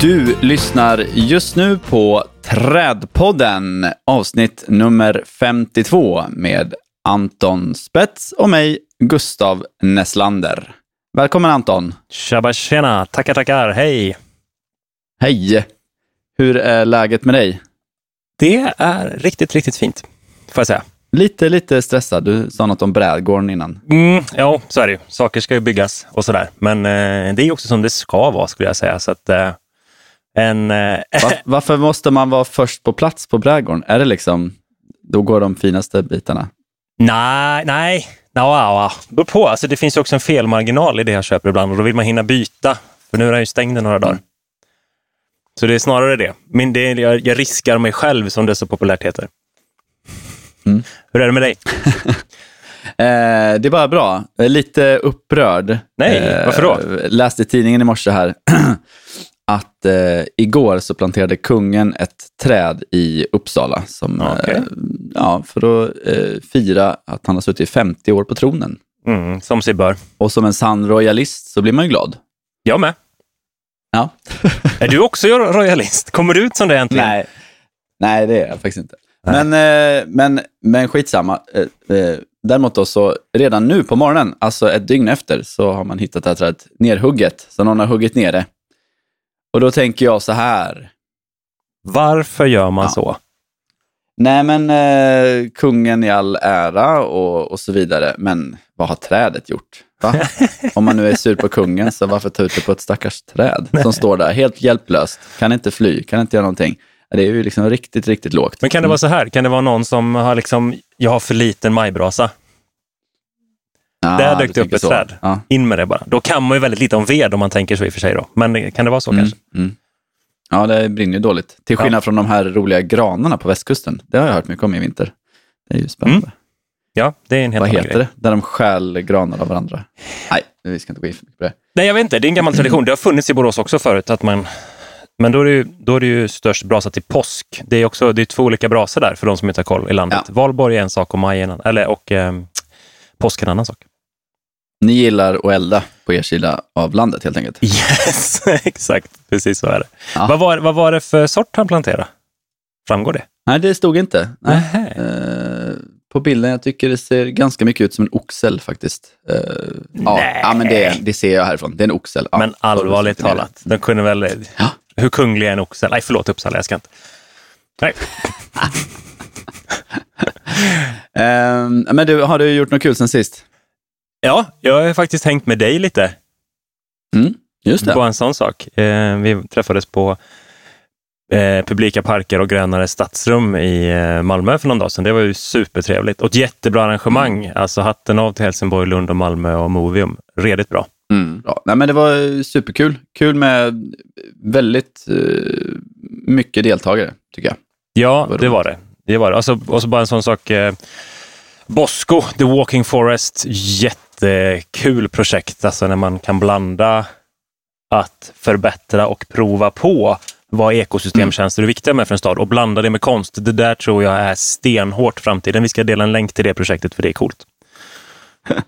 Du lyssnar just nu på Trädpodden, avsnitt nummer 52 med Anton Spets och mig, Gustav Nesslander. Välkommen Anton! Tjaba tjena! Tackar, tackar! Hej! Hej! Hur är läget med dig? Det är riktigt, riktigt fint, får jag säga. Lite, lite stressad. Du sa något om brädgården innan. Mm, ja, så är det ju. Saker ska ju byggas och sådär. Men eh, det är också som det ska vara, skulle jag säga. Så att, eh, en, eh, Va varför måste man vara först på plats på brädgården? Är det liksom, då går de finaste bitarna? Nej, nej. No, no, beror på. Alltså, det finns också en felmarginal i det jag köper ibland och då vill man hinna byta. För nu är den ju stängd i några dagar. Mm. Så det är snarare det. Men det är, jag, jag riskar mig själv, som det så populärt heter. Mm. Hur är det med dig? Eh, det är bara bra. Jag är lite upprörd. Nej, varför då? läste i tidningen i morse här att eh, igår så planterade kungen ett träd i Uppsala som, Okej. eh, ja, för att eh, fira att han har suttit i 50 år på tronen. Mm, som sig bör. Och som en sann royalist så blir man ju glad. Jag med. Ja. Är du också royalist? Kommer du ut som det äntligen? Nej. Nej, det är jag faktiskt inte. Men, eh, men, men skitsamma. Eh, eh, däremot då så redan nu på morgonen, alltså ett dygn efter, så har man hittat det här trädet nerhugget. Så någon har huggit ner det. Och då tänker jag så här. Varför gör man Ja. så? Nej men eh, kungen i all ära och, och så vidare. Men vad har trädet gjort? Om man nu är sur på kungen, så varför ta ut det på ett stackars träd som står där helt hjälplöst? Kan inte fly, kan inte göra någonting. Det är ju liksom riktigt, riktigt lågt. Men kan det vara så här? Kan det vara någon som har liksom, jag har för liten majbrasa. Ja, Där dök det upp ett så. träd. Ja. In med det bara. Då kan man ju väldigt lite om ved om man tänker så i och för sig. Då. Men kan det vara så Mm, kanske? mm. Ja, det brinner ju dåligt. Till Ja. skillnad från de här roliga granarna på västkusten. Det har jag hört mycket om i vinter. Det är ju spännande. Ja, det är en helt Vad heter grej. det? Där de stjäl granar av varandra. Nej, vi ska inte gå in för mycket på det. Nej, jag vet inte. Det är en gammal tradition. Det har funnits i Borås också förut. Att man, men då är, det ju, då är det ju störst brasa till påsk. Det är, också, det är två olika brasor där, för de som inte har koll i landet. Ja. Valborg är en sak och maj en annan. Eller, och eh, påsk är en annan sak. Ni gillar att elda på er sida av landet helt enkelt. Yes, exakt. Precis så är det. Ja. Vad, var, vad var det för sort han planterade? Framgår det? Nej, det stod inte. Nej. Eh, på bilden, jag tycker det ser ganska mycket ut som en oxel faktiskt. Eh, ja, Nej. ja, men det, det ser jag härifrån. Det är en oxel. Ja, Men allvarligt talat, den kunde väl... Ja. Hur kunglig är en oxel? Nej, förlåt Uppsala, jag ska inte. Nej. Eh, men du, har du gjort något kul sen sist? Ja, jag har faktiskt hängt med dig lite Mm, just det. på en sån sak. Eh, vi träffades på eh, publika parker och grönare stadsrum i eh, Malmö för någon dag sedan. Det var ju supertrevligt och ett jättebra arrangemang. Mm. Alltså hatten av till Helsingborg, Lund och Malmö och Movium. Redigt bra. Mm, bra. Nej, men det var superkul. Kul med väldigt eh, mycket deltagare, tycker jag. Ja, det roligt. var det. det, var det. Alltså, och så bara en sån sak. Eh, Bosco, The Walking Forest, jättekul projekt. Alltså när man kan blanda att förbättra och prova på vad ekosystemtjänster är viktiga med för en stad och blanda det med konst. Det där tror jag är stenhårt framtiden. Vi ska dela en länk till det projektet för det är coolt.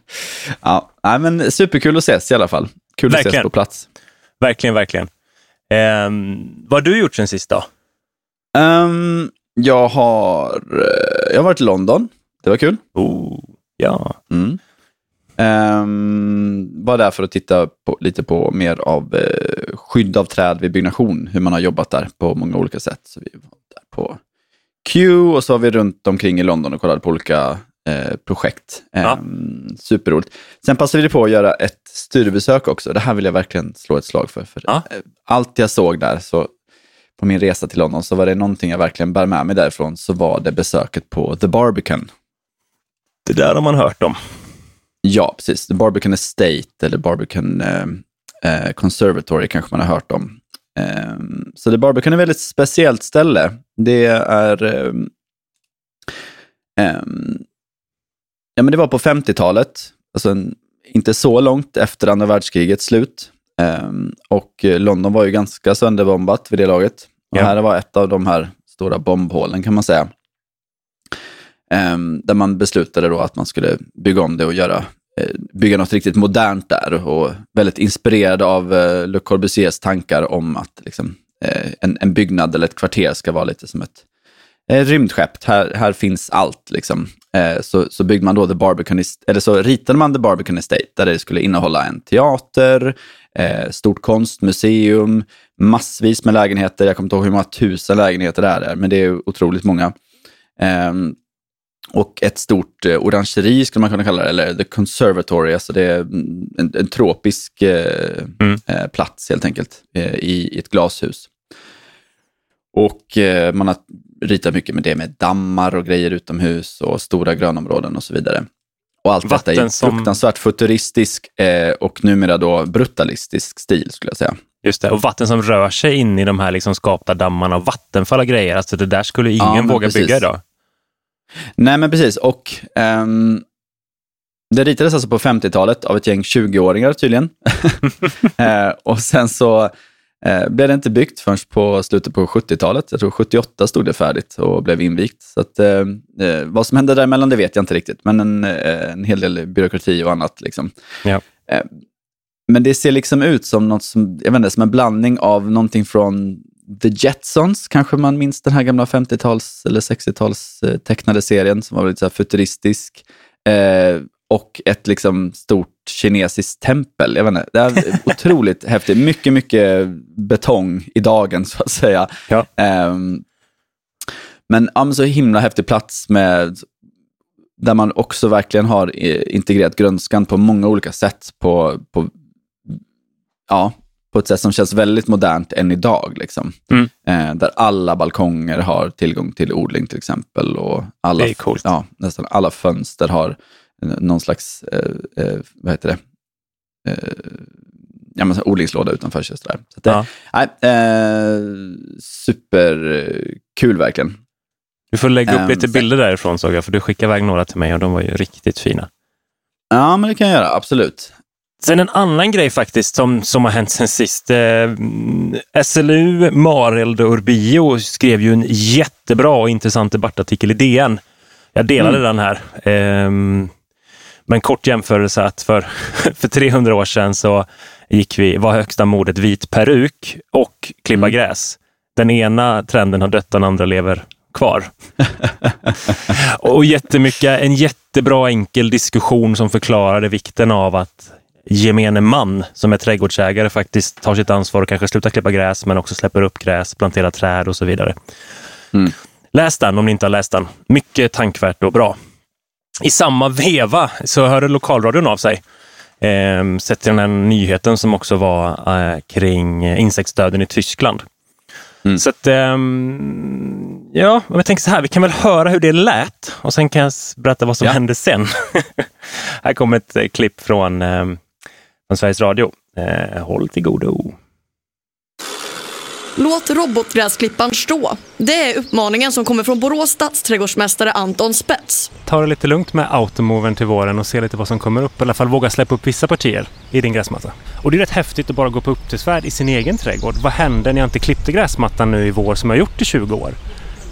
Ja, men superkul att ses i alla fall. Kul att ses Verkligen. på plats. Verkligen, verkligen. Ehm, vad har du gjort sen sist då? Ehm, jag, har, eh, jag har varit i London. Det var kul. Oh, ja. Mm. Ehm, var där för att titta på, lite på mer av eh, skydd av träd vid byggnation, hur man har jobbat där på många olika sätt. Så vi var där på Q och så var vi runt omkring i London och kollade på olika eh, projekt. Ja. Ehm, Superroligt. Sen passade vi på att göra ett studiebesök också. Det här vill jag verkligen slå ett slag för. för Ja. eh, Allt jag såg där, så på min resa till London, så var det någonting jag verkligen bär med mig därifrån, så var det besöket på The Barbican. Det där har man hört om. Ja, precis. The Barbican Estate eller Barbican eh, eh, Conservatory kanske man har hört om. Eh, så The Barbican är ett väldigt speciellt ställe. Det är... Eh, ja, men det var på 50-talet, alltså en, inte så långt efter andra världskrigets slut. Ehm, och London var ju ganska sönderbombat vid det laget. Och Ja. här var ett av de här stora bombhålen kan man säga. Ehm, där man beslutade då att man skulle bygga om det och göra eh, bygga något riktigt modernt där och väldigt inspirerad av eh, Le Corbusiers tankar om att liksom, eh, en, en byggnad eller ett kvarter ska vara lite som ett eh, rymdskepp. Här, här finns allt. Liksom. Eh, så, så byggde man då The Barbican eller så ritade man The Barbican Estate där det skulle innehålla en teater, eh, stort konstmuseum, massvis med lägenheter. Jag kommer inte ihåg hur många tusen lägenheter det är, men det är otroligt många. Ehm, och ett stort eh, orangeri skulle man kunna kalla det, eller The Conservatory. Alltså det är en, en tropisk eh, mm. eh, plats helt enkelt eh, i, i, ett glashus. Och eh, man har ritat mycket med det med dammar och grejer utomhus och stora grönområden och så vidare. Och allt Vatten detta i som... fruktansvärt futuristisk eh, och numera då brutalistisk stil skulle jag säga. Just det, och vatten som rör sig in i de här liksom skapta dammarna och vattenfall och grejer. Alltså det där skulle ingen ja, våga precis. bygga idag. Nej, men precis. Och um, det ritades alltså på 50-talet av ett gäng 20-åringar tydligen. uh, och sen så uh, blev det inte byggt förrän på slutet på 70-talet. Jag tror 78 stod det färdigt och blev invigt. Så att, uh, vad som hände däremellan det vet jag inte riktigt, men en, en hel del byråkrati och annat. Liksom. Ja. men det ser liksom ut som något som, jag vet inte, som en blandning av någonting från The Jetsons, kanske man minns den här gamla 50-tals eller 60-tals eh, tecknade serien som var lite så futuristisk. Eh, och ett liksom stort kinesiskt tempel. Jag vet inte, det är otroligt häftigt. Mycket, mycket betong i dagen så att säga. Ja. Eh, men, ja, men så himla häftig plats med där man också verkligen har eh, integrerat grönskan på många olika sätt. På, på ja, på ett sätt som känns väldigt modernt än idag. Liksom. Mm. Eh, där alla balkonger har tillgång till odling till exempel. Och alla. Ja, nästan alla fönster har någon slags, eh, eh, vad heter det, eh, ja, men, odlingslåda utanför sig. Så det, ja. eh, superkul verkligen. Du får lägga upp um, lite bilder därifrån såg jag, för du skickade iväg några till mig och de var ju riktigt fina. Ja, men det kan jag göra, absolut. Sen en annan grej faktiskt som, som har hänt sen sist. Eh, SLU, Mareld och Urbio skrev ju en jättebra och intressant debattartikel i DN. Jag delade mm. den här. Eh, men kort jämförelse att för, för 300 år sedan så gick vi, var högsta modet vit peruk och klippa mm. gräs. Den ena trenden har dött, den andra lever kvar. och jättemycket, en jättebra enkel diskussion som förklarade vikten av att gemene man som är trädgårdsägare faktiskt tar sitt ansvar och kanske slutar klippa gräs men också släpper upp gräs, planterar träd och så vidare. Mm. Läs den om ni inte har läst den. Mycket tankvärt och bra. I samma veva så hörde lokalradion av sig. Eh, sett till den här nyheten som också var eh, kring insektsdöden i Tyskland. Mm. Så att, um, ja, jag tänker så här, vi kan väl höra hur det lät och sen kan jag berätta vad som ja. hände sen. här kommer ett eh, klipp från um, från Sveriges Radio. Eh, håll till godo. Låt robotgräsklipparen stå. Det är uppmaningen som kommer från Borås stadsträdgårdsmästare Anton Spets. Ta det lite lugnt med automovern till våren och se lite vad som kommer upp. I alla fall våga släppa upp vissa partier i din gräsmatta. Och det är rätt häftigt att bara gå på upptäcktsfärd i sin egen trädgård. Vad hände när jag inte klippte gräsmattan nu i vår som jag gjort i 20 år?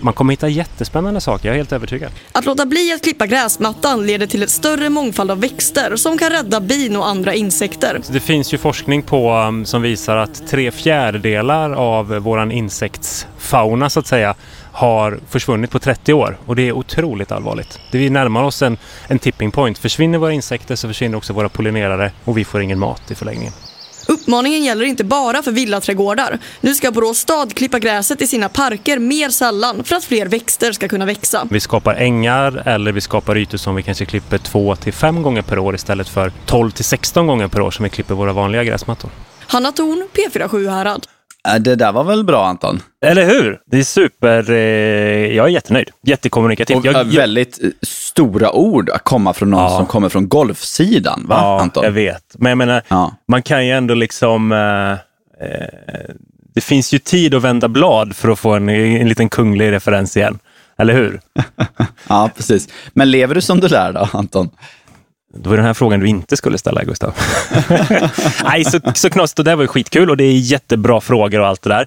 Man kommer hitta jättespännande saker, jag är helt övertygad. Att låta bli att klippa gräsmattan leder till ett större mångfald av växter som kan rädda bin och andra insekter. Det finns ju forskning på um, som visar att tre fjärdedelar av våran insektsfauna så att säga har försvunnit på 30 år och det är otroligt allvarligt. Det vi närmar oss en, en tipping point. Försvinner våra insekter så försvinner också våra pollinerare och vi får ingen mat i förlängningen. Uppmaningen gäller inte bara för villaträdgårdar. Nu ska Borås stad klippa gräset i sina parker mer sällan för att fler växter ska kunna växa. Vi skapar ängar eller vi skapar ytor som vi kanske klipper två till fem gånger per år istället för 12 till 16 gånger per år som vi klipper våra vanliga gräsmattor. Hanna Thorn, P4 Härad. Äh, det där var väl bra Anton? Eller hur? Det är super... Eh, jag är jättenöjd. Jättekommunikativt. Och jag, väldigt eh, stora ord att komma från någon ja. som kommer från golfsidan, va ja, Anton? jag vet. Men jag menar, ja. man kan ju ändå liksom... Eh, eh, det finns ju tid att vända blad för att få en, en liten kunglig referens igen. Eller hur? ja, precis. Men lever du som du lär då, Anton? Det var den här frågan du inte skulle ställa, Gustav. Nej, så, så knasigt. Och det var ju skitkul och det är jättebra frågor och allt det där.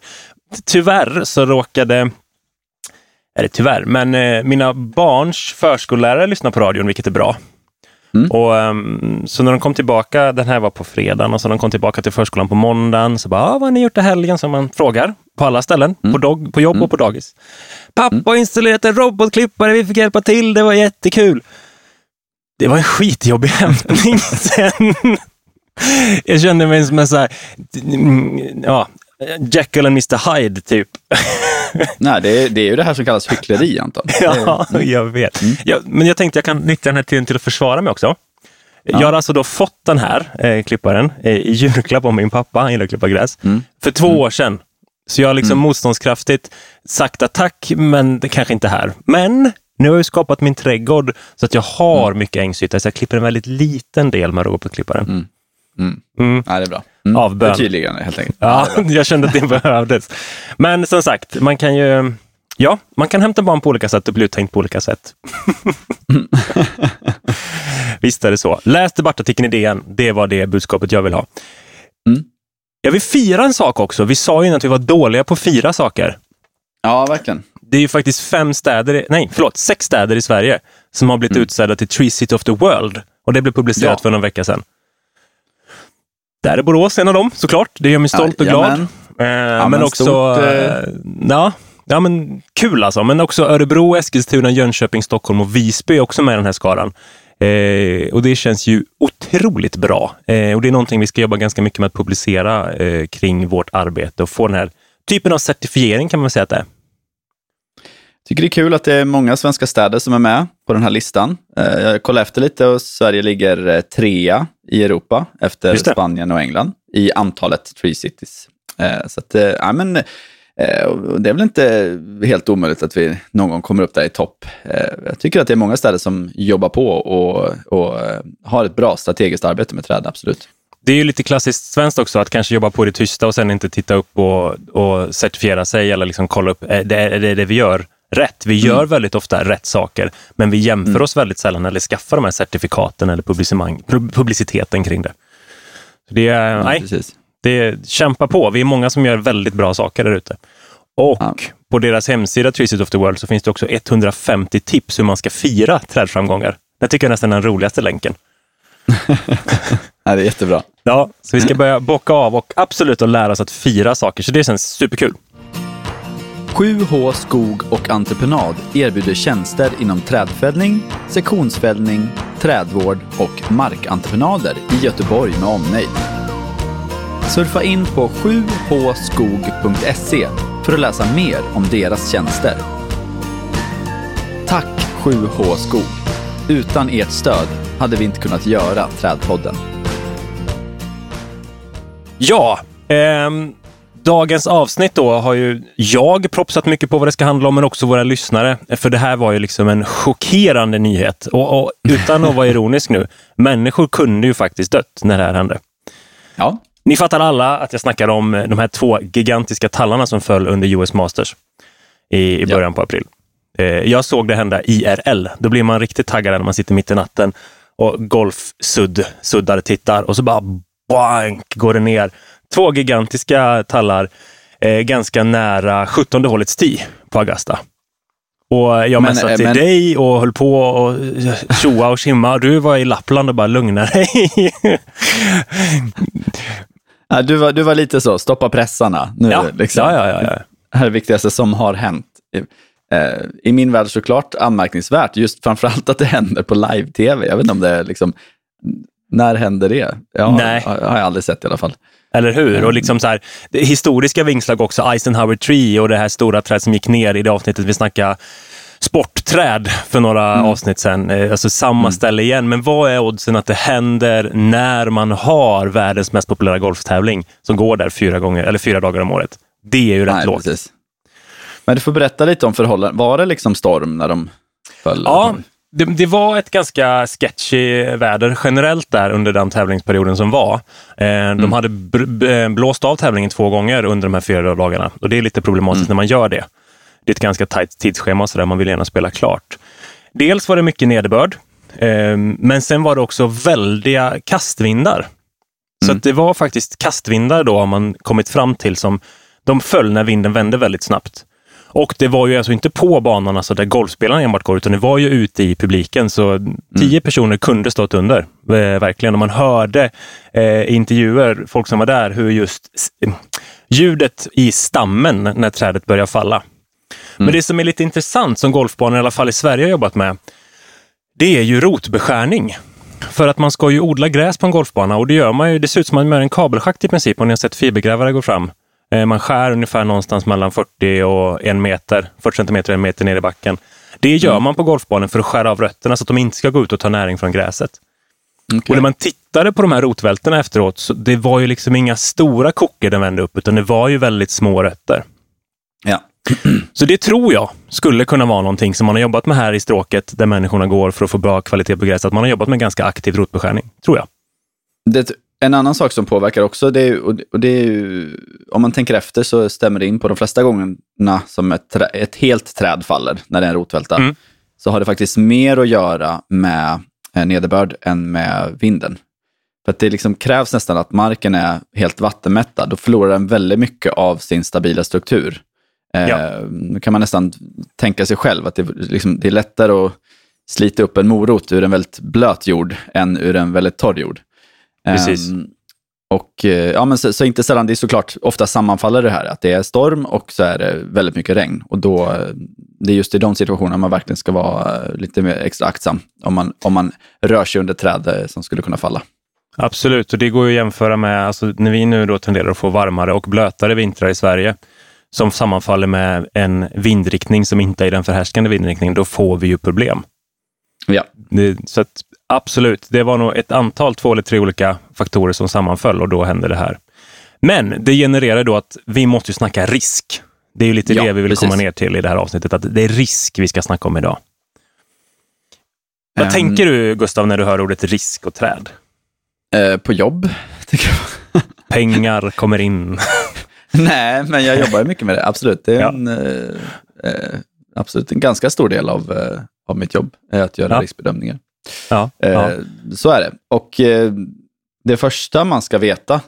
Tyvärr så råkade eller tyvärr, men eh, mina barns förskollärare lyssnar på radion, vilket är bra. Mm. Och, ehm, så när de kom tillbaka, den här var på fredagen, och så när de kom tillbaka till förskolan på måndagen, så bara, ah, vad har ni gjort i helgen? Som man frågar på alla ställen, Mm. på, dog, på jobb och på dagis. Pappa har installerat en robotklippare, vi fick hjälpa till, det var jättekul. Det var en skitjobbig hämtning sen. Jag kände mig som en så här, mm, ja, Jekyll and Mr Hyde typ. Nej, det är, det är ju det här som kallas hyckleri, Anton. Ja, jag vet. Ja, men jag tänkte jag kan nyttja den här tiden till att försvara mig också. Jag har alltså då fått den här eh, klipparen eh, i julklapp av min pappa, han gillar att klippa gräs, för två år sedan. Så jag har liksom motståndskraftigt sagt att tack, men det kanske inte är här. Men nu har jag skapat min trädgård så att jag har mycket ängsyta, så jag klipper en väldigt liten del med robotklipparen. Mm. Ja, det är bra. Mm. Av bön. Förtydligande, helt enkelt. Ja, bra. jag kände att det behövdes. Men som sagt, man kan ju... Ja, man kan hämta barn på olika sätt och bli uttänkt på olika sätt. Visst är det så. Läs debattartikeln i DN. Det var det budskapet jag vill ha. Mm. Jag vill fira en sak också. Vi sa ju att vi var dåliga på att fira saker. ja, verkligen. Det är ju faktiskt fem städer, nej förlåt, sex städer i Sverige som har blivit utsedda till Tree City of the World. Och det blev publicerat Ja. för någon vecka sedan. Där är Borås en av dem, såklart. Det gör mig stolt och glad. Eh, men men också... stort, eh, eh, ja, ja, men kul alltså. Men också Örebro, Eskilstuna, Jönköping, Stockholm och Visby är också med i den här skaran. Eh, och det känns ju otroligt bra. Eh, och det är någonting vi ska jobba ganska mycket med att publicera eh, kring vårt arbete och få den här typen av certifiering kan man säga att det är. Tycker det är kul att det är många svenska städer som är med på den här listan. Eh, Jag kollade efter lite och Sverige ligger eh, trea i Europa efter. Spanien och England i antalet Tree Cities. Eh, Så att, ja, men, det är väl inte helt omöjligt att vi någon gång kommer upp där i topp. Jag tycker att det är många städer som jobbar på och, och har ett bra strategiskt arbete med träd, absolut. Det är ju lite klassiskt svenskt också att kanske jobba på det tysta och sen inte titta upp och, och certifiera sig eller liksom kolla upp, är det är det, det vi gör rätt? Vi gör väldigt ofta rätt saker, men vi jämför oss väldigt sällan eller skaffar de här certifikaten eller publiciteten kring det. Det är, Ja, nej, precis. det är, kämpa på. Vi är många som gör väldigt bra saker där ute. Och Ja. på deras hemsida Tree City of the World så finns det också 150 tips hur man ska fira trädframgångar. Det tycker jag nästan är den roligaste länken. Ja, det är jättebra. Ja, så vi ska börja bocka av och absolut att lära oss att fira saker, så det känns superkul. 7H Skog och Entreprenad erbjuder tjänster inom trädfällning, sektionsfällning, trädvård och markentreprenader i Göteborg med omnejd. Surfa in på 7hskog.se för att läsa mer om deras tjänster. Tack 7H Skog. Utan ert stöd hade vi inte kunnat göra Trädpodden. Ja, ehm, dagens avsnitt då har ju jag propsat mycket på vad det ska handla om, men också våra lyssnare. För det här var ju liksom en chockerande nyhet. Och, och utan att vara ironisk nu, människor kunde ju faktiskt dött när det här hände. Ja, Ni fattar alla att jag snackar om de här två gigantiska tallarna som föll under US Masters i, i Ja. början på april. Eh, jag såg det hända IRL. Då blir man riktigt taggad när man sitter mitt i natten och golfsudd, suddar tittar och så bara bank går det ner. Två gigantiska tallar eh, ganska nära 17 hålets tee på Augusta. Och jag messade eh, till men- dig och höll på och tjoa och simma. Du var i Lappland och bara lugna dig. Ja, du, var, du var lite så, stoppa pressarna. Nu, ja. liksom. ja, ja, ja, ja. Det här är det viktigaste som har hänt. Eh, I min värld såklart anmärkningsvärt, just framförallt att det händer på live-tv. Jag vet inte om det är liksom, när händer det? Ja, Nej. har har jag aldrig sett i alla fall. Eller hur? Och liksom så här, historiska vingslag också, Eisenhower Tree och det här stora träd som gick ner i det avsnittet vi snackade sportträd för några avsnitt sedan. Eh, Alltså samma ställe igen. Men vad är oddsen att det händer när man har världens mest populära golftävling som går där fyra, gånger, eller fyra dagar om året? Det är ju rätt Nej, lågt. precis. Men du får berätta lite om förhållandet. Var det liksom storm när de föll? Ja, det, det var ett ganska sketchy väder generellt där under den tävlingsperioden som var. Eh, de hade b- blåst av tävlingen två gånger under de här fyra dagarna och det är lite problematiskt när man gör det. Det är ett ganska tajt tidsschema så där man vill gärna spela klart. Dels var det mycket nederbörd, eh, men sen var det också väldiga kastvindar. Så att det var faktiskt kastvindar då har man kommit fram till som de föll när vinden vände väldigt snabbt. Och det var ju alltså inte på banan alltså där golfspelarna enbart går, utan det var ju ute i publiken. Så tio mm. personer kunde stått under, eh, verkligen. Och man hörde eh, intervjuer, folk som var där, hur just ljudet i stammen när trädet börjar falla. Mm. Men det som är lite intressant, som golfbanor i alla fall i Sverige har jobbat med, det är ju rotbeskärning. För att man ska ju odla gräs på en golfbana och det gör man ju. Det ser ut som man gör en kabelschakt i princip om ni har sett fibergrävare gå fram. Eh, man skär ungefär någonstans mellan 40 och en meter, 40 centimeter och en meter ner i backen. Det gör mm. man på golfbanan för att skära av rötterna så att de inte ska gå ut och ta näring från gräset. Okay. Och när man tittade på de här rotvältorna efteråt, så det var ju liksom inga stora kockor den vände upp, utan det var ju väldigt små rötter. Ja. Så det tror jag skulle kunna vara någonting som man har jobbat med här i stråket där människorna går för att få bra kvalitet på gräset. Att man har jobbat med ganska aktiv rotbeskärning, tror jag. Det, en annan sak som påverkar också, det är, och det är ju, om man tänker efter så stämmer det in på de flesta gångerna som ett, trä, ett helt träd faller när det är en rotvälta. Mm. Så har det faktiskt mer att göra med eh, nederbörd än med vinden. För att det liksom krävs nästan att marken är helt vattenmättad. Då förlorar den väldigt mycket av sin stabila struktur. Eh, ja. Då kan man nästan tänka sig själv att det, liksom, det är lättare att slita upp en morot ur en väldigt blöt jord än ur en väldigt torr jord. Precis. Um, och, eh, ja, men så, så, inte sällan, det är såklart, ofta sammanfaller det här, att det är storm och så är det väldigt mycket regn. Och då, eh, det är just i de situationerna man verkligen ska vara lite mer extra aktsam, om man, om man rör sig under träd som skulle kunna falla. Absolut, och det går att jämföra med, alltså, när vi nu då tenderar att få varmare och blötare vintrar i Sverige, som sammanfaller med en vindriktning som inte är den förhärskande vindriktningen, då får vi ju problem. Ja. Det, så att, absolut, det var nog ett antal, två eller tre olika faktorer som sammanföll och då hände det här. Men det genererar då att vi måste snacka risk. Det är ju lite ja, det vi vill precis. komma ner till i det här avsnittet, att det är risk vi ska snacka om idag. Vad um, tänker du, Gustav, när du hör ordet risk och träd? Eh, på jobb, tycker jag. Pengar kommer in. Nej, men jag jobbar mycket med det, absolut. Det är ja. en, eh, eh, absolut en ganska stor del av, eh, av mitt jobb, är att göra ja. riskbedömningar. Ja. ja. Så är det. Och det första man ska veta,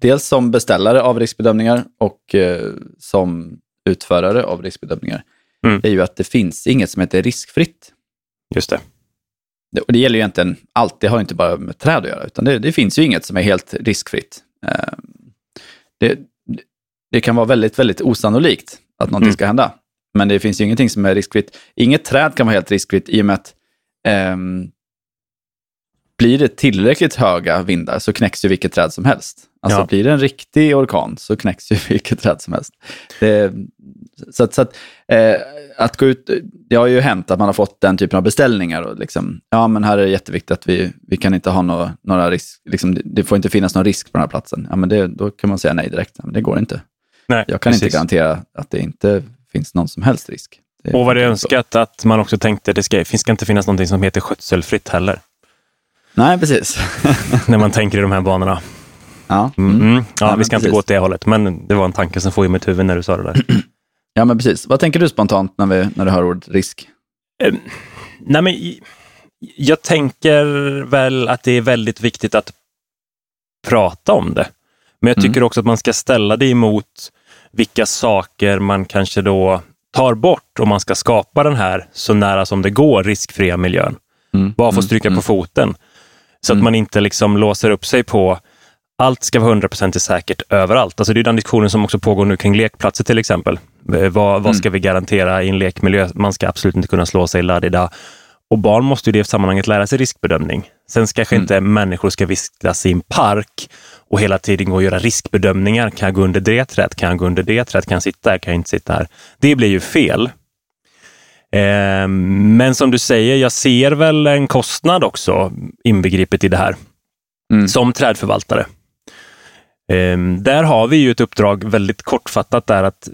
dels som beställare av riskbedömningar och som utförare av riskbedömningar, mm. är ju att det finns inget som heter riskfritt. Just det. Och det gäller ju egentligen allt, det har inte bara med träd att göra, utan det, det finns ju inget som är helt riskfritt det, det kan vara väldigt, väldigt osannolikt att någonting mm. ska hända. Men det finns ju ingenting som är riskfritt. Inget träd kan vara helt riskfritt i och med att um, blir det tillräckligt höga vindar så knäcks ju vilket träd som helst. Alltså ja. blir det en riktig orkan så knäcks ju vilket träd som helst. Det, så att, så att, eh, att gå ut, det har ju hänt att man har fått den typen av beställningar. Och liksom, ja, men här är det jätteviktigt att vi, vi kan inte ha några, några risk, liksom, det får inte finnas någon risk på den här platsen. Ja, men det, då kan man säga nej direkt. Men det går inte. Nej, Jag kan precis. inte garantera att det inte finns någon som helst risk. Och var det önskat så. att man också tänkte att det ska, det ska inte finnas någonting som heter skötselfritt heller. Nej, precis. När man tänker i de här banorna. Ja, mm. Mm. ja, ja vi ska inte gå åt det hållet, men det var en tanke som får i mitt huvud när du sa det där. Ja, men precis. Vad tänker du spontant när, vi, när du hör ordet risk? Um, nej, men jag tänker väl att det är väldigt viktigt att prata om det. Men jag tycker mm. också att man ska ställa det emot vilka saker man kanske då tar bort om man ska skapa den här så nära som det går riskfria miljön. Mm. Bara få mm. stryka mm. på foten. Så att mm. man inte liksom låser upp sig på allt ska vara hundraprocentigt säkert överallt. Alltså det är den diskussionen som också pågår nu kring lekplatser till exempel. Vad, vad ska vi garantera i en lekmiljö? Man ska absolut inte kunna slå sig ladida. Och barn måste i det sammanhanget lära sig riskbedömning. Sen kanske mm. inte människor ska vistas i en park och hela tiden gå och göra riskbedömningar. Kan jag gå under det trädet? Kan jag gå under det trädet? Kan jag sitta här? Kan jag inte sitta här? Det blir ju fel. Eh, men som du säger, jag ser väl en kostnad också inbegripet i det här. Mm. Som trädförvaltare. Eh, där har vi ju ett uppdrag väldigt kortfattat där att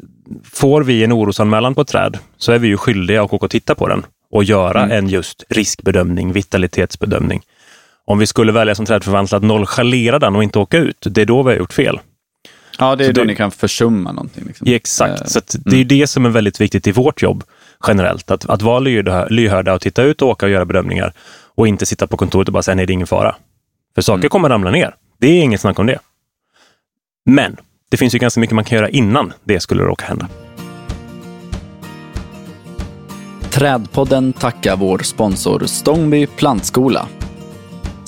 får vi en orosanmälan på ett träd så är vi ju skyldiga att åka och titta på den och göra mm. en just riskbedömning, vitalitetsbedömning. Om vi skulle välja som trädförvaltare att nonchalera den och inte åka ut, det är då vi har gjort fel. Ja, det är så då det, ni kan försumma någonting. Liksom. Exakt, uh, så det är mm. det som är väldigt viktigt i vårt jobb generellt. Att, att vara lyhörda och titta ut och åka och göra bedömningar och inte sitta på kontoret och bara säga nej, det är ingen fara. För saker mm. kommer ramla ner. Det är inget snack om det. Men det finns ju ganska mycket man kan göra innan det skulle råka hända. Trädpodden tackar vår sponsor Stångby Plantskola.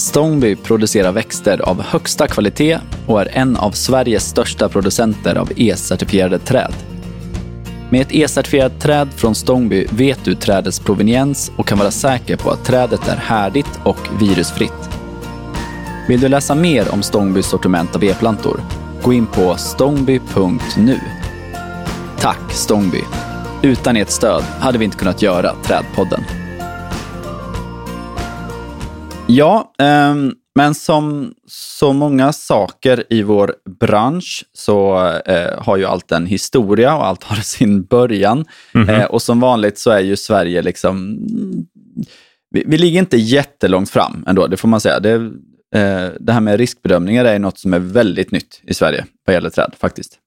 Stångby producerar växter av högsta kvalitet och är en av Sveriges största producenter av E-certifierade träd. Med ett E-certifierat träd från Stångby vet du trädets proveniens och kan vara säker på att trädet är härdigt och virusfritt. Vill du läsa mer om Stångbys sortiment av e-plantor? Gå in på stångby.nu. Tack Stångby! Utan ert stöd hade vi inte kunnat göra Trädpodden. Ja, ehm, men som så många saker i vår bransch så eh, har ju allt en historia och allt har sin början. Mhm. Eh, och som vanligt så är ju Sverige liksom... Vi, vi ligger inte jättelångt fram ändå, det får man säga. Det, eh, det här med riskbedömningar är något som är väldigt nytt i Sverige vad gäller träd faktiskt.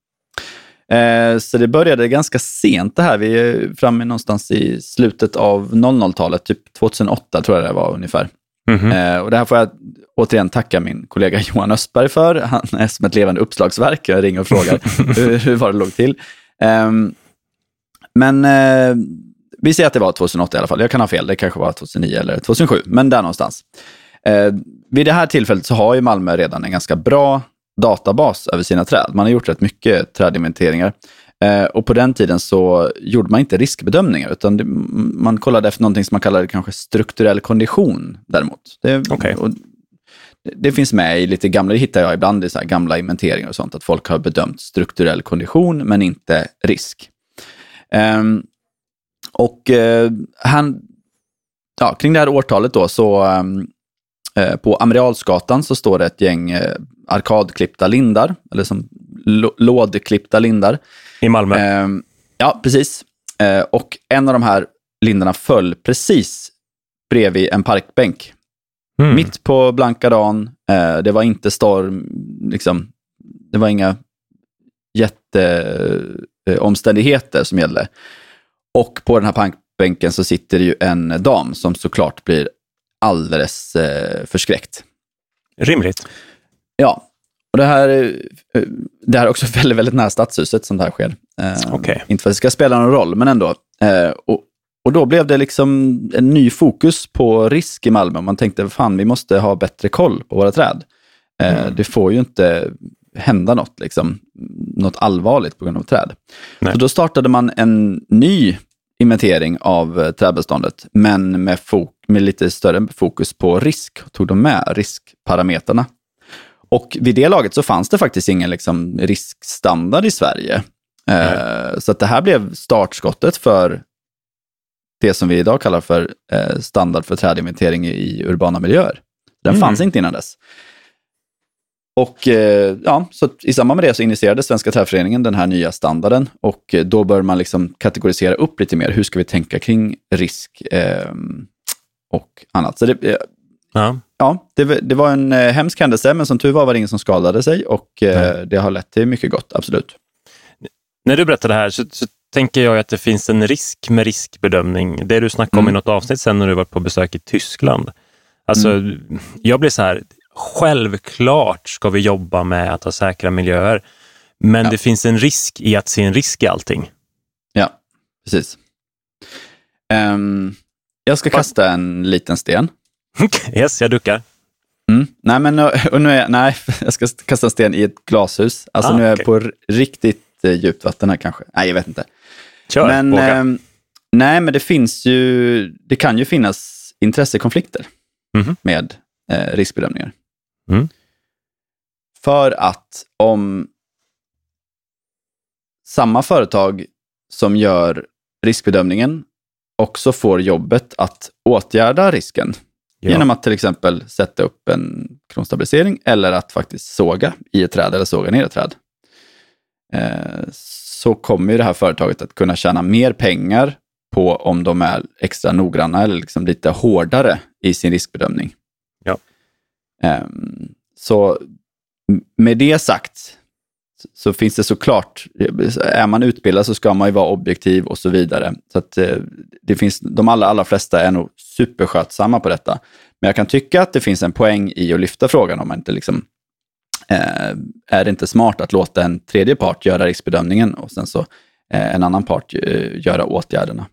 Eh, Så det började ganska sent det här. Vi är framme någonstans i slutet av 00-talet, typ 2008 tror jag det var ungefär. Mhm. Eh, Och det här får jag återigen tacka min kollega Johan Östberg för. Han är som ett levande uppslagsverk. Jag ringer och frågar hur, hur var det låg till. Ehm, Men eh, vi säger att det var 2008 i alla fall. Jag kan ha fel, det kanske var 2009 eller 2007, men där någonstans. Eh, Vid det här tillfället så har ju Malmö redan en ganska bra databas över sina träd. Man har gjort rätt mycket trädinventeringar. Eh, och på den tiden så gjorde man inte riskbedömningar, utan det, man kollade efter någonting som man kallade kanske strukturell kondition däremot. Det, Okej. och det- finns med i lite gamla, det hittar jag ibland i så gamla inventeringar och sånt, att folk har bedömt strukturell kondition men inte risk. Ehm, och eh, han, ja, kring det här årtalet då så eh, på Amiralsgatan så står det ett gäng eh, arkadklippta lindar, eller som lå- lådklippta lindar. I Malmö. Ehm, ja, precis. Eh, och en av de här lindarna föll precis bredvid en parkbänk. Mm. Mitt på blanka dagen. Eh, det var inte storm, liksom. Det var inga jätteomständigheter som gällde. Och på den här parkbänken så sitter det ju en dam som såklart blir alldeles eh, förskräckt. Rimligt. Ja, och det här, eh, det här är också väldigt, väldigt nära stadshuset som det här sker. Eh, Okej. Inte för att det ska spela någon roll, men ändå. Eh, och, och då blev det liksom en ny fokus på risk i Malmö. Man tänkte, fan, vi måste ha bättre koll på våra träd. Eh, Mm. Det får ju inte hända något, liksom, något allvarligt på grund av träd. Nej. Så då startade man en ny inventering av eh, trädbeståndet, men med, med lite större fokus på risk. Tog de med riskparametrarna. Och vid det laget så fanns det faktiskt ingen liksom, riskstandard i Sverige. Eh, så att det här blev startskottet för det som vi idag kallar för eh, standard för trädinventering i urbana miljöer. Den Mm. fanns inte innan dess. Och eh, ja, så i samband med det så initierade Svenska trädföreningen den här nya standarden och då bör man liksom kategorisera upp lite mer. Hur ska vi tänka kring risk eh, och annat? Så det, Ja. Ja, det, det var en eh, hemsk händelse, men som tur var var det ingen som skadade sig och eh, det har lett till mycket gott, absolut. När du berättar det här så, så tänker jag att det finns en risk med riskbedömning. Det du snackade om Mm. i något avsnitt sen när du var på besök i Tyskland. Alltså, Mm. jag blir så här, självklart ska vi jobba med att ha säkra miljöer. Men Ja. det finns en risk i att se en risk i allting. Ja, precis. Ehm, jag ska kasta en liten sten. Yes, jag duckar. Mm. Nej, men och, och nu är, nej, jag ska kasta en sten i ett glashus. Alltså Ah, nu är jag okej. på riktigt eh, djupt vatten här kanske. Nej, jag vet inte. Kör, men, ehm, nej, men det finns ju, det kan ju finnas intressekonflikter Mhm. med eh, riskbedömningar. Mm. För att om samma företag som gör riskbedömningen också får jobbet att åtgärda risken Ja. genom att till exempel sätta upp en kronstabilisering eller att faktiskt såga i ett träd eller såga ner ett träd. Eh, så kommer ju det här företaget att kunna tjäna mer pengar på om de är extra noggranna eller liksom lite hårdare i sin riskbedömning. Ja. Ehm, så med det sagt så- finns det såklart, är man utbildad så ska man ju vara objektiv och så vidare. Så att eh, det finns, de allra, allra flesta är nog superskötsamma på detta. Men jag kan tycka att det finns en poäng i att lyfta frågan om man inte liksom, eh, är det inte smart att låta en tredje part göra riskbedömningen och sen så eh, en annan part eh, göra åtgärderna.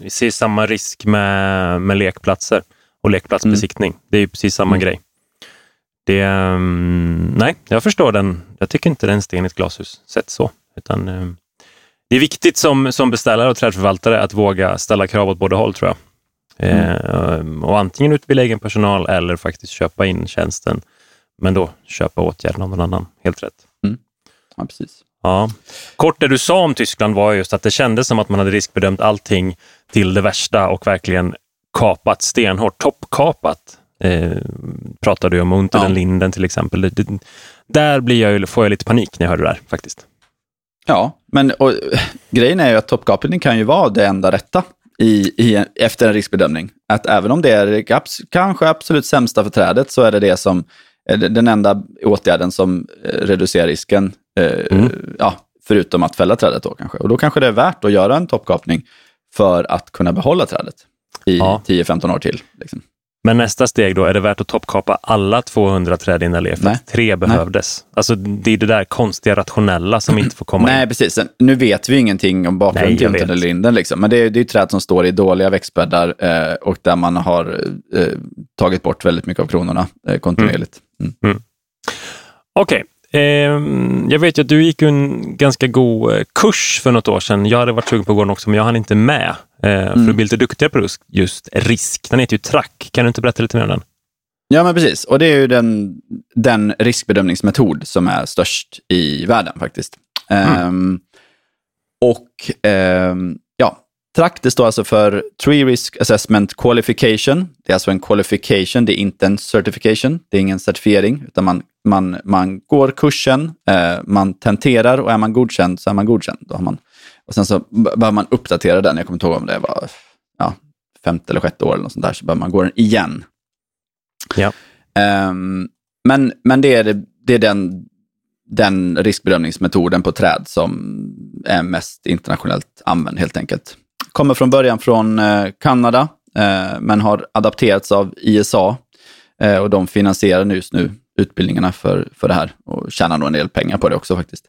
Vi ser samma risk med, med lekplatser och lekplatsbesiktning. Det är ju precis samma Mm. grej. Det, ehm, nej, jag förstår den. Jag tycker inte det är en sten i ett glashus sett så. Utan, ehm, det är viktigt som, som beställare och trädförvaltare att våga ställa krav åt båda håll tror jag. Eh, och antingen utbilda egen personal eller faktiskt köpa in tjänsten. Men då köpa åtgärden av någon annan. Helt rätt. Ja, precis. Ja. Kort det du sa om Tyskland var just att det kändes som att man hade riskbedömt allting till det värsta och verkligen kapat stenhårt, toppkapat. Eh, pratade du om Unter den Ja. Linden till exempel. Det, det, där blir jag, ju- får jag lite panik när jag hör det där faktiskt. Ja, men och, grejen är ju att toppkapning kan ju vara det enda rätta i, i, efter en riskbedömning. Att även om det är kanske absolut sämsta för trädet så är det det som det- den enda åtgärden som eh, reducerar risken. Eh, Mm. ja, förutom att fälla trädet då kanske. Och då kanske det är värt att göra en toppkapning för att kunna behålla trädet i Ja. 10-15 år till. Liksom. Men nästa steg då, är det värt att toppkapa alla 200 träd i en allé för Nej. tre behövdes? Alltså det är det där konstiga rationella som inte får komma Nej, in. precis. Nu vet vi ingenting om Nej, bakgrunden till. Unten eller Linden. Liksom. Men det är, det är ju träd som står i dåliga växtbäddar eh, och där man har eh, tagit bort väldigt mycket av kronorna eh, kontinuerligt. Mm. Okej. ehm, jag vet ju att du gick en ganska god eh, kurs för något år sedan. Jag hade varit sugen på att gå den också, men jag hann inte med. Eh, För att bli lite duktigare på just, risk. Den heter ju TRAC. Kan du inte berätta lite mer om den? Ja, men precis. Och det är ju den, den riskbedömningsmetod som är störst i världen faktiskt. Ehm, och ehm, ja, TRAC det står alltså för Tree Risk Assessment Qualification. Det är alltså en qualification, det är inte en certification. Det är ingen certifiering, utan man, man, man går kursen, eh, man tenterar och är man godkänd så är man godkänd. Då har man, och sen så behöver man uppdatera den, jag kommer inte ihåg om det var ja, femte eller sjätte år eller något sånt där, så behöver man gå den igen. Ja. Ehm, men, men det är, det, det är den, den riskbedömningsmetoden på träd som är mest internationellt använd helt enkelt. Kommer från början från eh, Kanada, eh, men har adapterats av ISA eh, och de finansierar just nu utbildningarna för, för det här och tjänar nog en del pengar på det också faktiskt.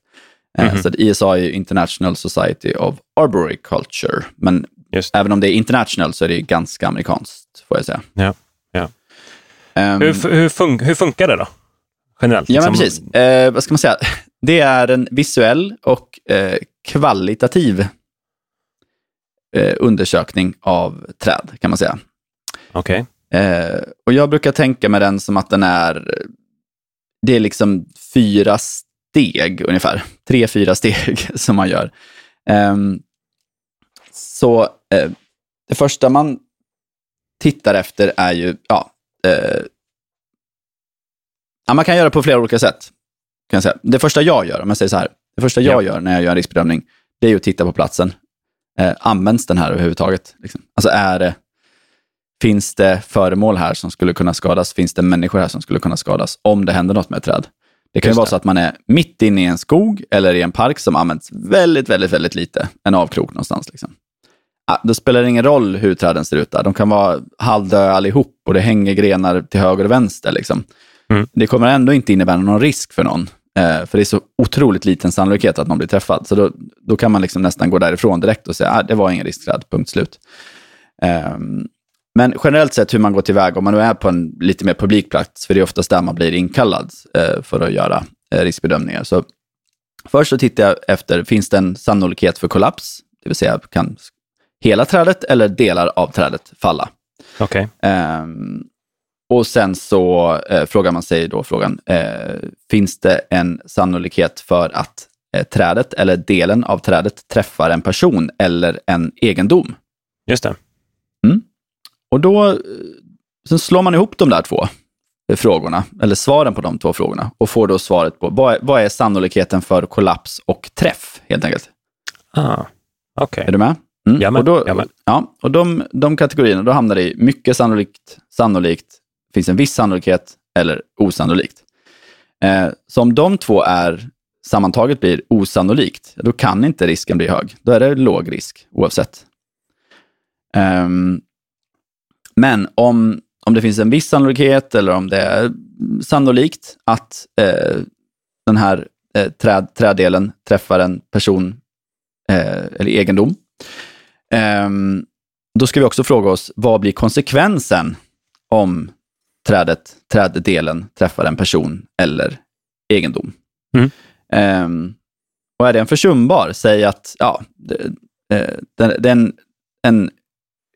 Eh, Mhm. Så ISA är International Society of Arboriculture, men även om det är international så är det ganska amerikanskt, får jag säga. Ja, ja. Ehm, Hur, hur, fun- hur funkar det då? Generellt? Ja, men liksom? precis. Eh, vad ska man säga? Det är en visuell och eh, kvalitativ eh, undersökning av träd, kan man säga. Okej. Eh, och jag brukar tänka med den som att den är, det är liksom fyra steg ungefär. Tre, fyra steg som man gör. Ehm, så eh, det första man tittar efter är ju, ja, eh, ja, man kan göra på flera olika sätt. Kan jag säga. Det första jag gör, om jag säger så här, det första jag Ja. gör när jag gör en riskbedömning, det är ju att titta på platsen. Eh, används den här överhuvudtaget? Liksom? Alltså är det, finns det föremål här som skulle kunna skadas? Finns det människor här som skulle kunna skadas om det händer något med ett träd? Det kan ju vara så att man är mitt inne i en skog eller i en park som används väldigt, väldigt, väldigt lite. En avkrok någonstans. Liksom. Då spelar det ingen roll hur träden ser ut där. De kan vara halvdöda allihop och det hänger grenar till höger och vänster. Liksom. Mm. Det kommer ändå inte innebära någon risk för någon. Eh, för det är så otroligt liten sannolikhet att någon blir träffad. Så då, då kan man liksom nästan gå därifrån direkt och säga att ah, det var ingen riskträd, punkt slut. Ehm, men generellt sett hur man går tillväga, om man nu är på en lite mer publikplats, för det är oftast där man blir inkallad eh, för att göra eh, riskbedömningar. Så först så tittar jag efter, finns det en sannolikhet för kollaps? Det vill säga, kan hela trädet eller delar av trädet falla? Okej. Ehm, och sen så eh, frågar man sig då frågan, eh, finns det en sannolikhet för att eh, trädet eller delen av trädet träffar en person eller en egendom? Just det. Och då eh, sen slår man ihop de där två eh, frågorna, eller svaren på de två frågorna, och får då svaret på vad är, vad är sannolikheten för kollaps och träff, helt enkelt. Ah. Okej. Är du med? Mm. Jajamän, och då, ja, och de, de kategorierna, då hamnar det i mycket sannolikt, sannolikt, finns en viss sannolikhet eller osannolikt. Eh, så om de två är sammantaget blir osannolikt, då kan inte risken bli hög. Då är det låg risk oavsett. Um, men om, om det finns en viss sannolikhet eller om det är sannolikt att eh, den här eh, träd, träddelen träffar en person eh, eller egendom, um, Då ska vi också fråga oss, vad blir konsekvensen om trädet, träddelen träffar en person eller egendom? Mm. Um, och är den försumbar, säg att ja, det, det, den, en,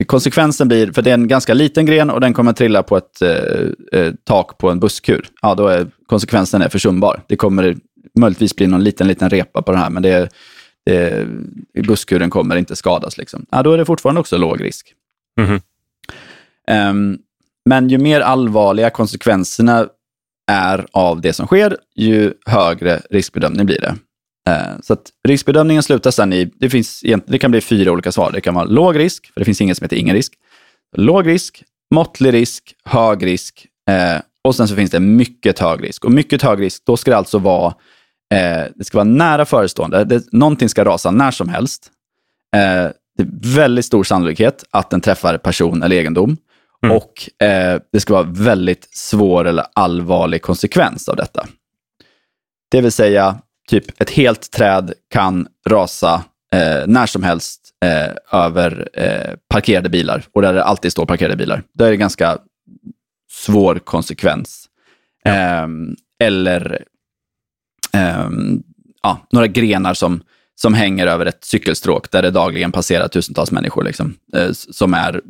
konsekvensen blir, för det är en ganska liten gren och den kommer trilla på ett eh, eh, tak på en busskur. Ja, då är konsekvensen är försumbar. Det kommer möjligtvis bli någon liten, liten repa på det här, men det, det, busskuren kommer inte skadas. Liksom. Ja, då är det fortfarande också låg risk. Mhm. Um, men ju mer allvarliga konsekvenserna är av det som sker, ju högre riskbedömning blir det. Eh, så att riskbedömningen slutar sen i, det, finns, det kan bli fyra olika svar. Det kan vara låg risk, för det finns inget som heter ingen risk. Låg risk, måttlig risk, hög risk eh, och sen så finns det mycket hög risk. Och mycket hög risk, då ska det alltså vara, eh, det ska vara nära förestående. Det, någonting ska rasa när som helst. Det är väldigt stor sannolikhet att den träffar person eller egendom. Mm. Och eh, det ska vara väldigt svår eller allvarlig konsekvens av detta. Det vill säga, typ ett helt träd kan rasa eh, när som helst eh, över eh, parkerade bilar och där det alltid står parkerade bilar. Då är det ganska svår konsekvens. Ehm, eller ehm, ja, några grenar som, som hänger över ett cykelstråk där det dagligen passerar tusentals människor liksom, eh, som är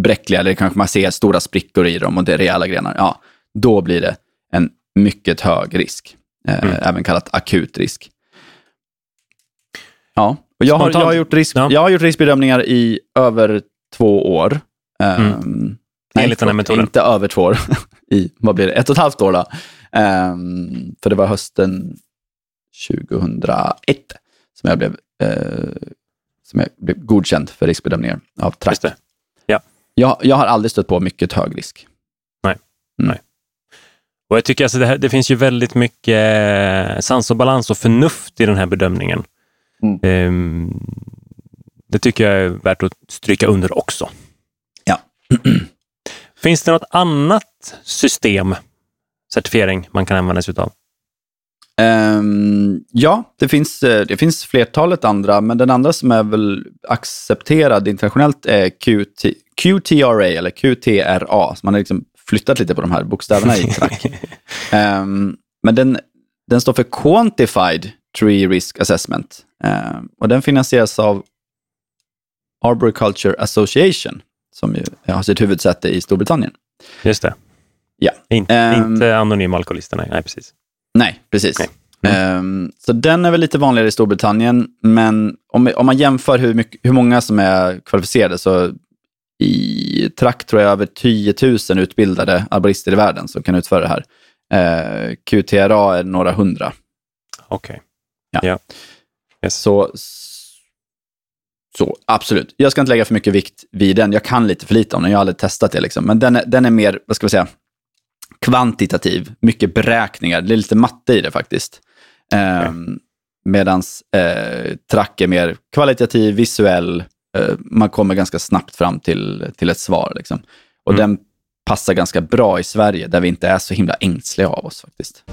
bräckliga eller kanske man ser stora sprickor i dem och det är rejäla grenar. Ja, då blir det en mycket hög risk. Eh, Mm. Även kallat akut risk. Ja, och jag, har, jag, har gjort risk, Ja. jag har gjort riskbedömningar i över två år. Ehm, Mm. nej, Enligt den här metoden. Inte över två år. I, vad blir det? Ett och ett halvt år då. Ehm, för det var hösten 2001 som jag blev, eh, som jag blev godkänd för riskbedömningar av Track. Jag, jag har aldrig stött på mycket hög risk. Och jag tycker alltså det, här, det finns ju väldigt mycket eh, sans och balans och förnuft i den här bedömningen. Mm. Ehm, det tycker jag är värt att stryka under också. Ja. Finns det något annat system, certifiering, man kan använda sig av? Ehm, ja, det finns, eh, det finns flertalet andra, men den andra som är väl accepterad internationellt är QT, QTRA, eller QTRA. Så man har liksom flyttat lite på de här bokstäverna i track. Ehm, men den, den står för Quantified Tree Risk Assessment. Ehm, och den finansieras av Arboriculture Association, som ju har sitt huvudsäte i Storbritannien. Just det. Ja. In, inte anonyma alkoholisterna. Nej, precis. Nej, precis. Nej. Ehm, så den är väl lite vanligare i Storbritannien, men om, om man jämför hur, mycket, hur många som är kvalificerade så i track tror jag över 10 000 utbildade arborister i världen som kan utföra det här. Eh, QTRA är några hundra. Okej. Ja. Ja. Yes. Så, så absolut. Jag ska inte lägga för mycket vikt vid den. Jag kan lite för lite om den. Jag har aldrig testat det. Liksom. Men den är, den är mer, vad ska vi säga, kvantitativ. Mycket beräkningar. Det är lite matte i det faktiskt. Um, Medan eh, track är mer kvalitativ, visuell. Eh, man kommer ganska snabbt fram till, till ett svar. Liksom. Och Mm. den passar ganska bra i Sverige, där vi inte är så himla ängsliga av oss faktiskt.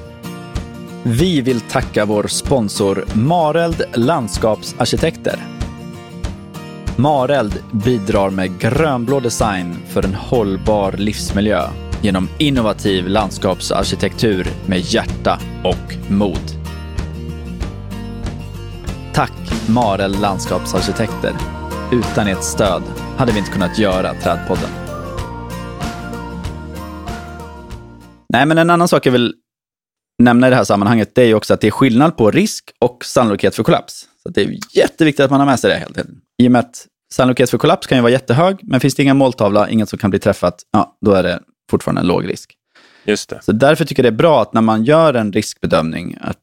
Vi vill tacka vår sponsor Mareld Landskapsarkitekter. Mareld bidrar med grönblå design för en hållbar livsmiljö genom innovativ landskapsarkitektur med hjärta och mod. Tack Marel Landskapsarkitekter. Utan ert stöd hade vi inte kunnat göra Trädpodden. Nej, men en annan sak jag vill nämna i det här sammanhanget, det är ju också att det är skillnad på risk och sannolikhet för kollaps. Så det är jätteviktigt att man har med sig det helt enkelt. I och med att sannolikhet för kollaps kan ju vara jättehög, men finns det ingen måltavla, inget som kan bli träffat, ja, då är det fortfarande en låg risk. Just det. Så därför tycker jag det är bra att när man gör en riskbedömning, att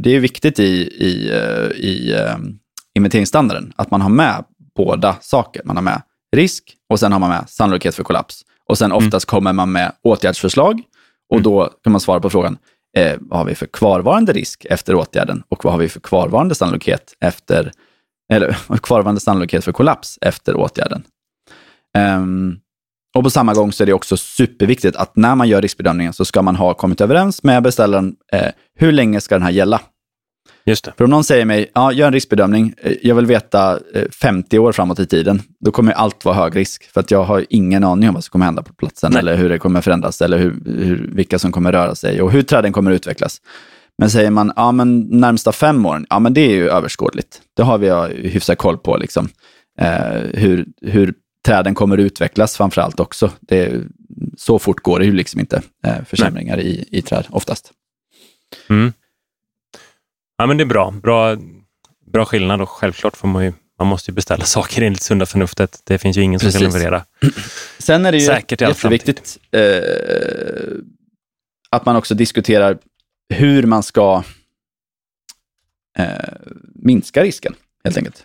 det är viktigt i, i, eh, i um, inventeringsstandarden, att man har med båda saker. Man har med risk och sen har man med sannolikhet för kollaps. Och sen oftast kommer man med åtgärdsförslag och då kan man svara på frågan, eh, vad har vi för kvarvarande risk efter åtgärden och vad har vi för kvarvarande sannolikhet efter, eller kvarvarande sannolikhet för kollaps efter åtgärden. Ehm, och på samma gång så är det också superviktigt att när man gör riskbedömningen så ska man ha kommit överens med beställaren, eh, hur länge ska den här gälla? Just det. För om någon säger mig, ja, gör en riskbedömning, eh, jag vill veta eh, 50 år framåt i tiden, då kommer allt vara hög risk. För att jag har ingen aning om vad som kommer hända på platsen, Nej. eller hur det kommer förändras, eller hur, hur, vilka som kommer röra sig och hur träden kommer utvecklas. Men säger man, ja men närmsta fem åren, ja men det är ju överskådligt. Det har vi hyfsat koll på, liksom. eh, hur, hur träden kommer utvecklas framför allt också. Det, så fort går det ju liksom inte, eh, försämringar i, i träd oftast. Mm. Ja, men det är bra. Bra, bra skillnad och självklart får man ju man måste ju beställa saker enligt sunda förnuftet. Det finns ju ingen som kan Precis. leverera. Sen är det ju Säkert jätteviktigt eh, att man också diskuterar hur man ska eh, minska risken, helt enkelt.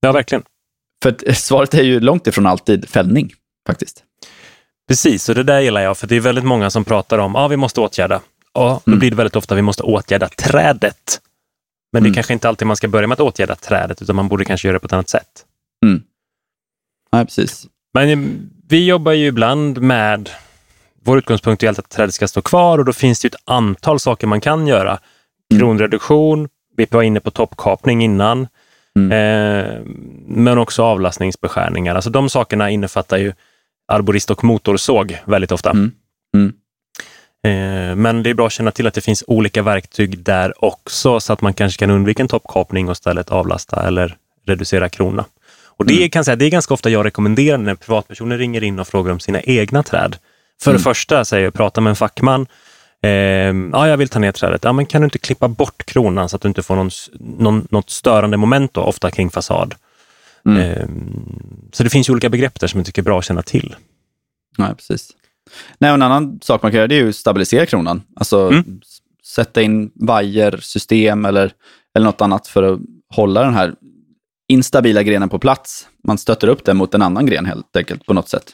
Ja, verkligen. För att, eh, svaret är ju långt ifrån alltid fällning, faktiskt. Precis, och det där gillar jag, för det är väldigt många som pratar om att ah, vi måste åtgärda. Ja, då Mm. blir det väldigt ofta vi måste åtgärda trädet. Men det är Mm. kanske inte alltid man ska börja med att åtgärda trädet, utan man borde kanske göra det på ett annat sätt. Nej, precis. Men eh, vi jobbar ju ibland med, vår utgångspunkt är alltid att trädet ska stå kvar och då finns det ett antal saker man kan göra. Mm. Kronreduktion, vi var inne på toppkapning innan, Mm. eh, men också avlastningsbeskärningar. Alltså de sakerna innefattar ju arborist och motorsåg väldigt ofta. Mm. Mm. Eh, men det är bra att känna till att det finns olika verktyg där också, så att man kanske kan undvika en toppkapning och istället avlasta eller reducera krona. Och det, Mm. kan säga, det är ganska ofta jag rekommenderar när privatpersoner ringer in och frågar om sina egna träd. För Mm. det första säger jag, prata med en fackman. Eh, ja, jag vill ta ner trädet. Ja, men kan du inte klippa bort kronan så att du inte får någon, någon, något störande moment, då, ofta kring fasad. Mm. Eh, så det finns ju olika begrepp där som jag tycker är bra att känna till. Nej, precis. Nej, och en annan sak man kan göra det är ju att stabilisera kronan. Alltså Mm. sätta in vajersystem eller, eller något annat för att hålla den här instabila grenen på plats. Man stöter upp den mot en annan gren helt enkelt på något sätt.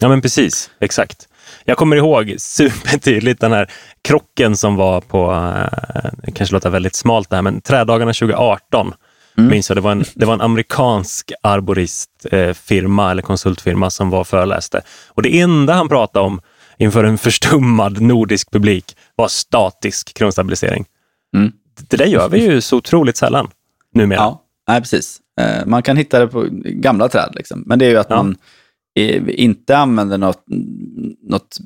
Ja, men precis. Exakt. Jag kommer ihåg supertydligt den här krocken som var på, eh, det kanske låter väldigt smalt det här, men trädagarna 2018. Mm. Minns jag, det var en, det var en amerikansk arboristfirma firma eller konsultfirma som var och föreläste. Och det enda han pratade om inför en förstummad nordisk publik var statisk kronstabilisering. Mm. Det där gör vi ju så otroligt sällan numera. Ja, nej, precis. Eh, Man kan hitta det på gamla träd, liksom. men det är ju att Ja. man inte använder något, något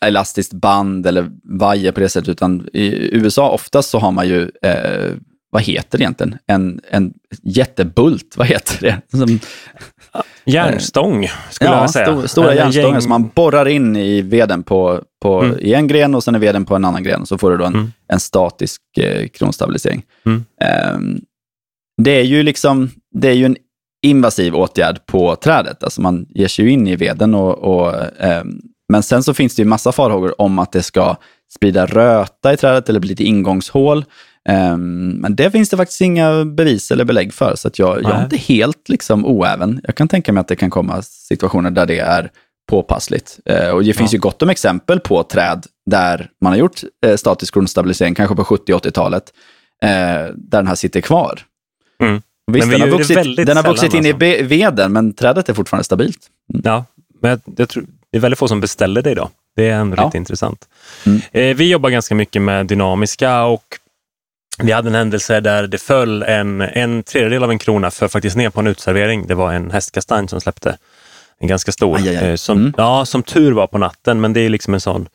elastiskt band eller vajer på det sättet, utan i USA oftast så har man ju, eh, vad heter det egentligen, en, en jättebult, vad heter det? Som, Järnstång skulle ja, jag säga. sto- stora Eller järnstångar gäng- som man borrar in i veden på, på, Mm. i en gren och sen är veden på en annan gren. Så får du då en, Mm. en statisk eh, kronstabilisering. Mm. Ehm, det är ju liksom, det är ju en invasiv åtgärd på trädet. Alltså man ger sig ju in i veden och, och ehm, men sen så finns det ju massa farhågor om att det ska sprida röta i trädet eller bli ett ingångshål. Ehm, men det finns det faktiskt inga bevis eller belägg för, så att jag, jag är inte helt liksom oäven. Jag kan tänka mig att det kan komma situationer där det är påpassligt. Eh, och det finns Ja. ju gott om exempel på träd där man har gjort eh, statisk grundstabilisering, kanske på 70-80-talet, eh, där den här sitter kvar. Mm. Visst, Men vi den har vuxit, den har vuxit in i alltså. be- veden, men trädet är fortfarande stabilt. Ja, men jag, jag tror, det är väldigt få som beställer det idag. Det är ändå Ja. lite intressant. Mm. Eh, vi jobbar ganska mycket med dynamiska och vi hade en händelse där det föll en, en tredjedel av en krona för faktiskt ner på en utservering. Det var en hästkastanj som släppte. En ganska stor. Aj, aj, aj. Eh, Som, Mm. ja, som tur var på natten, men det är liksom en sån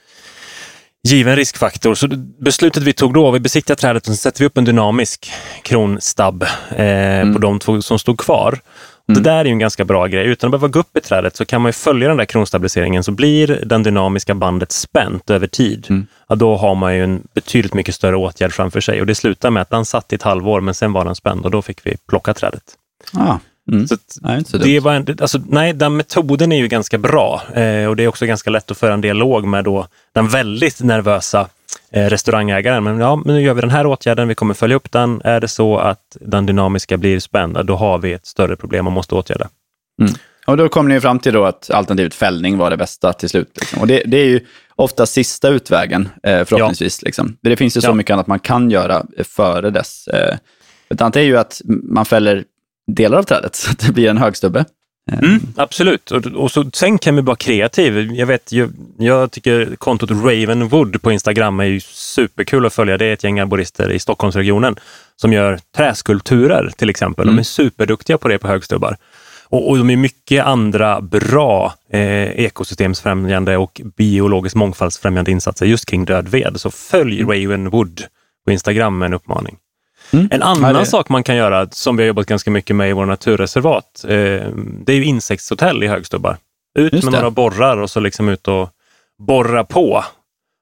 given riskfaktor. Så beslutet vi tog då, vi besiktigar trädet och sen sätter vi upp en dynamisk kronstabb eh, på de två som stod kvar. Och Det där är ju en ganska bra grej. Utan att behöva gå upp i trädet så kan man följa den där kronstabiliseringen så blir den dynamiska bandet spänt över tid. Mm. Ja, då har man ju en betydligt mycket större åtgärd framför sig. Och det slutar med att den satt i ett halvår men sen var den spänd och då fick vi plocka trädet. Ah, mm. Så Nej, så det var en, alltså, nej, den metoden är ju ganska bra eh, och det är också ganska lätt att föra en dialog med då den väldigt nervösa eh, restaurangägaren. Men ja, men nu gör vi den här åtgärden, vi kommer följa upp den. Är det så att den dynamiska blir spänd, då har vi ett större problem och måste åtgärda. Och då kom ni ju fram till då att alternativet fällning var det bästa till slut. Liksom. Och det, det är ju ofta sista utvägen, eh, förhoppningsvis. Liksom. Det finns ju så Ja. mycket annat man kan göra före dess. Eh, ett annat är ju att man fäller delar av trädet, så att det blir en högstubbe. Mm, absolut. Och, och så, sen kan vi vara kreativ. Jag, vet, jag, jag tycker kontot Ravenwood på Instagram är ju superkul att följa. Det är ett gäng arborister i Stockholmsregionen som gör träskulpturer till exempel. Mm. De är superduktiga på det på högstubbar. Och, och de är mycket andra bra eh, ekosystemsfrämjande och biologisk mångfaldsfrämjande insatser just kring död ved. Så följ Ravenwood på Instagram med en uppmaning. Mm. En annan Ja, sak man kan göra, som vi har jobbat ganska mycket med i våra naturreservat, eh, det är ju insektshotell i högstubbar. Ut Just med det. några borrar och så liksom ut och borra på.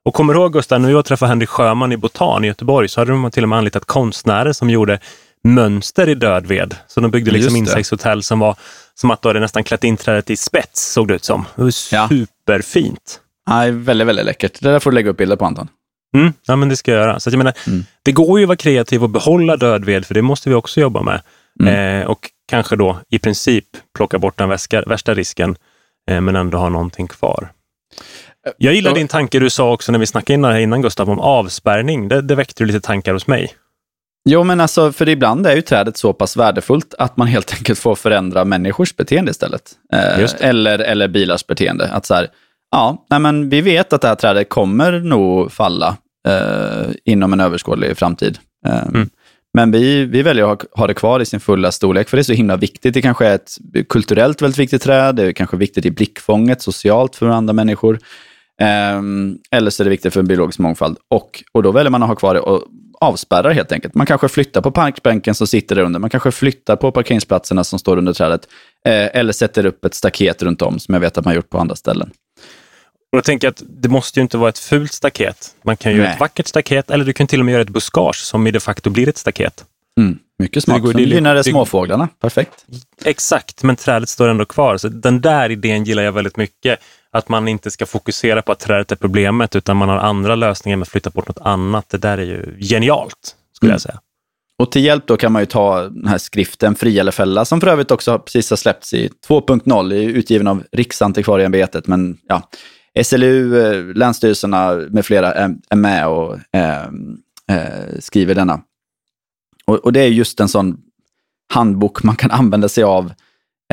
Och kommer du ihåg Gustav, när och träffade Henrik Sjöman i Botan i Göteborg så hade de till och med anlitat konstnärer som gjorde mönster i död ved. Så de byggde liksom insektshotell som var som att du hade nästan klätt in trädet i spets, såg det ut som. Det var Ja. superfint. Nej, väldigt, väldigt läckert. Det där får du lägga upp bilder på Anton. Mm, ja, men det ska jag göra. Så jag menar, Mm. Det går ju att vara kreativ och behålla död ved, för det måste vi också jobba med. Eh, och kanske då i princip plocka bort den väska, värsta risken, eh, men ändå ha någonting kvar. Jag gillar din tanke du sa också när vi snackade innan, innan Gustav, om avspärrning. Det, det väckte ju lite tankar hos mig. Jo, men alltså, för ibland är ju trädet så pass värdefullt att man helt enkelt får förändra människors beteende istället. Eh, eller, eller bilars beteende. Att så här, ja, nej, men vi vet att det här trädet kommer nog falla eh, inom en överskådlig framtid. Eh, Mm. Men vi, vi väljer att ha, ha det kvar i sin fulla storlek, för det är så himla viktigt. Det kanske är ett kulturellt väldigt viktigt träd, det är kanske viktigt i blickfånget, socialt för andra människor. Ehm, eller så är det viktigt för en biologisk mångfald. Och, och då väljer man att ha kvar det och avspärrar helt enkelt. Man kanske flyttar på parkbänken som sitter där under. Man kanske flyttar på parkeringsplatserna som står under trädet. Eh, eller sätter upp ett staket runt om, som jag vet att man gjort på andra ställen. Och då tänker jag att det måste ju inte vara ett fult staket. Man kan ju göra ett vackert staket, eller du kan till och med göra ett buskage som i de facto blir ett staket. Mm, mycket smart. Det det gynnar det småfåglarna. Perfekt. Exakt, men trädet står ändå kvar. Så den där idén gillar jag väldigt mycket. Att man inte ska fokusera på att trädet är problemet, utan man har andra lösningar med att flytta bort något annat. Det där är ju genialt, skulle Mm. jag säga. Och till hjälp då kan man ju ta den här skriften Fria eller fälla, som för övrigt också precis har släppts i 2.0, är utgiven av Riksantikvarieämbetet. Men ja, SLU, eh, länsstyrelserna med flera är, är med och eh, eh, skriver denna. Och, och det är just en sån handbok man kan använda sig av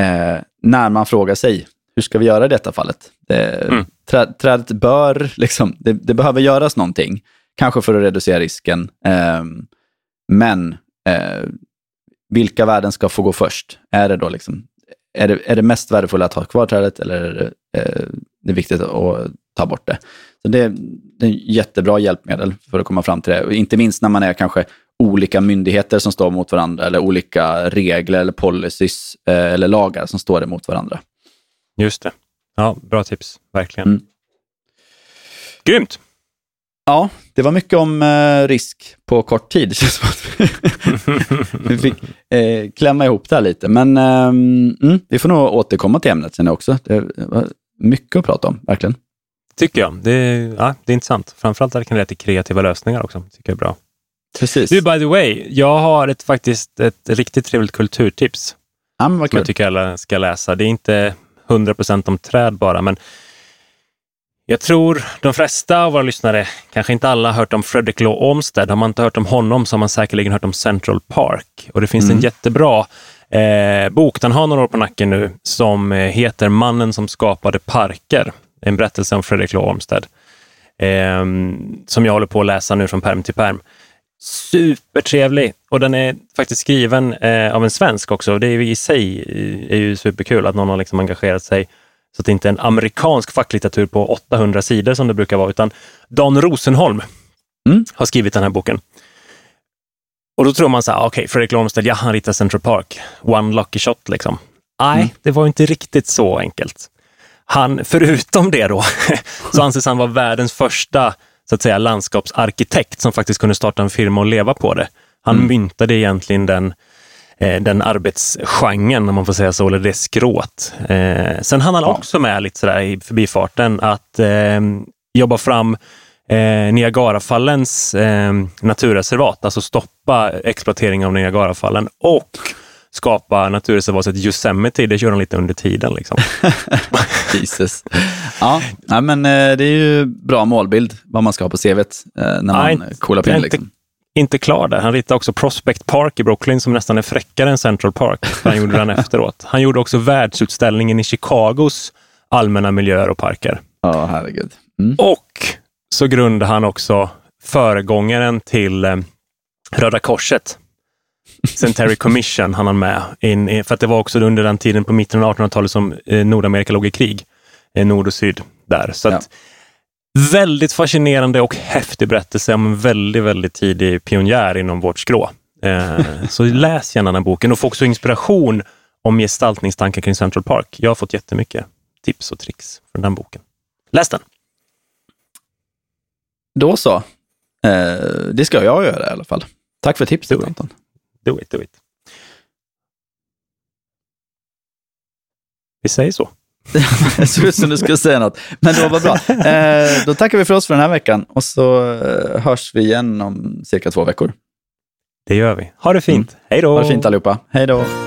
eh, när man frågar sig, hur ska vi göra i detta fallet? Mm. trä, trädet bör, liksom, det, det behöver göras någonting, kanske för att reducera risken. ehm, men eh, vilka värden ska få gå först? Är det då liksom, är det, är det mest värdefulla att ha kvar trädet eller är det, eh, det är viktigt att ta bort det? Så det, det är jättebra hjälpmedel för att komma fram till det. Och inte minst när man är kanske olika myndigheter som står mot varandra eller olika regler eller policies eh, eller lagar som står emot varandra. Just det. Ja, bra tips, verkligen. Mm. Grymt! Ja, det var mycket om eh, risk på kort tid. Vi fick eh, klämma ihop det här lite. Men mm, vi får nog återkomma till ämnet sen också. Det var mycket att prata om, verkligen. Tycker jag. Det är, ja, det är intressant. Framförallt att det kan leda till kreativa lösningar också. Tycker jag är bra. Precis. Du, by the way, jag har ett, faktiskt ett riktigt trevligt kulturtips ja, men vad som jag tycker alla ska läsa. Det är inte 100 procent om träd bara, men jag tror de flesta av våra lyssnare, kanske inte alla, har hört om Frederick Law Olmsted. Har man inte hört om honom så har man säkerligen hört om Central Park. Och det finns Mm. en jättebra eh, bok, den har några år på nacken nu, som eh, heter Mannen som skapade parker. En berättelse om Frederick Law Olmsted. Eh, som jag håller på att läsa nu från perm till perm. Supertrevlig och den är faktiskt skriven eh, av en svensk också. Det är ju i sig eh, är ju superkul att någon har liksom engagerat sig så att det inte är en amerikansk facklitteratur på 800 sidor som det brukar vara, utan Dan Rosenholm Mm. har skrivit den här boken. Och då tror man så här, okej, okay, Fredrik Lornstedt, ja, han ritar Central Park. One lucky shot liksom. Nej, Mm. det var inte riktigt så enkelt. Han, förutom det då, så anses han vara världens första så att säga, landskapsarkitekt som faktiskt kunde starta en firma och leva på det. Han Mm. myntade egentligen den, eh, den arbetsgenren, om man får säga så, eller det skrået. Eh, sen hann han Ja. också med lite sådär i förbifarten att eh, jobba fram eh, Niagarafallens eh, naturreservat, alltså stoppa exploatering av Niagarafallen och skapa naturreservatet Yosemite. Det kör han lite under tiden. Liksom. Jesus. Ja, nej, men eh, det är ju bra målbild vad man ska ha på CVt eh, när man Nej, coolar är in. Liksom. inte klar där. Han ritade också Prospect Park i Brooklyn som nästan är fräckare än Central Park. Han gjorde den efteråt. Han gjorde också världsutställningen i Chicagos allmänna miljöer och parker. Ja, herregud. Mm. Och så grundade han också föregångaren till eh, Röda Korset. Centenary Commission han han med. In, för att det var också under den tiden på mitten av 1800-talet som eh, Nordamerika låg i krig. Eh, nord och syd där. Så Ja. att, Väldigt fascinerande och häftig berättelse om en väldigt, väldigt tidig pionjär inom vårt skrå. Så läs gärna den boken och få också inspiration om gestaltningstankar kring Central Park. Jag har fått jättemycket tips och tricks från den boken. Läs den! Då så. Eh, det ska jag göra i alla fall. Tack för tipset Do. Anton. Do it, do it. Vi säger så. Det såg ut som du skulle säga något. Men då var bra. Eh, då tackar vi för oss för den här veckan och så eh, hörs vi igen om cirka två veckor. Det gör vi. Ha det fint. Hej då! Ha det fint allihopa. Hej då!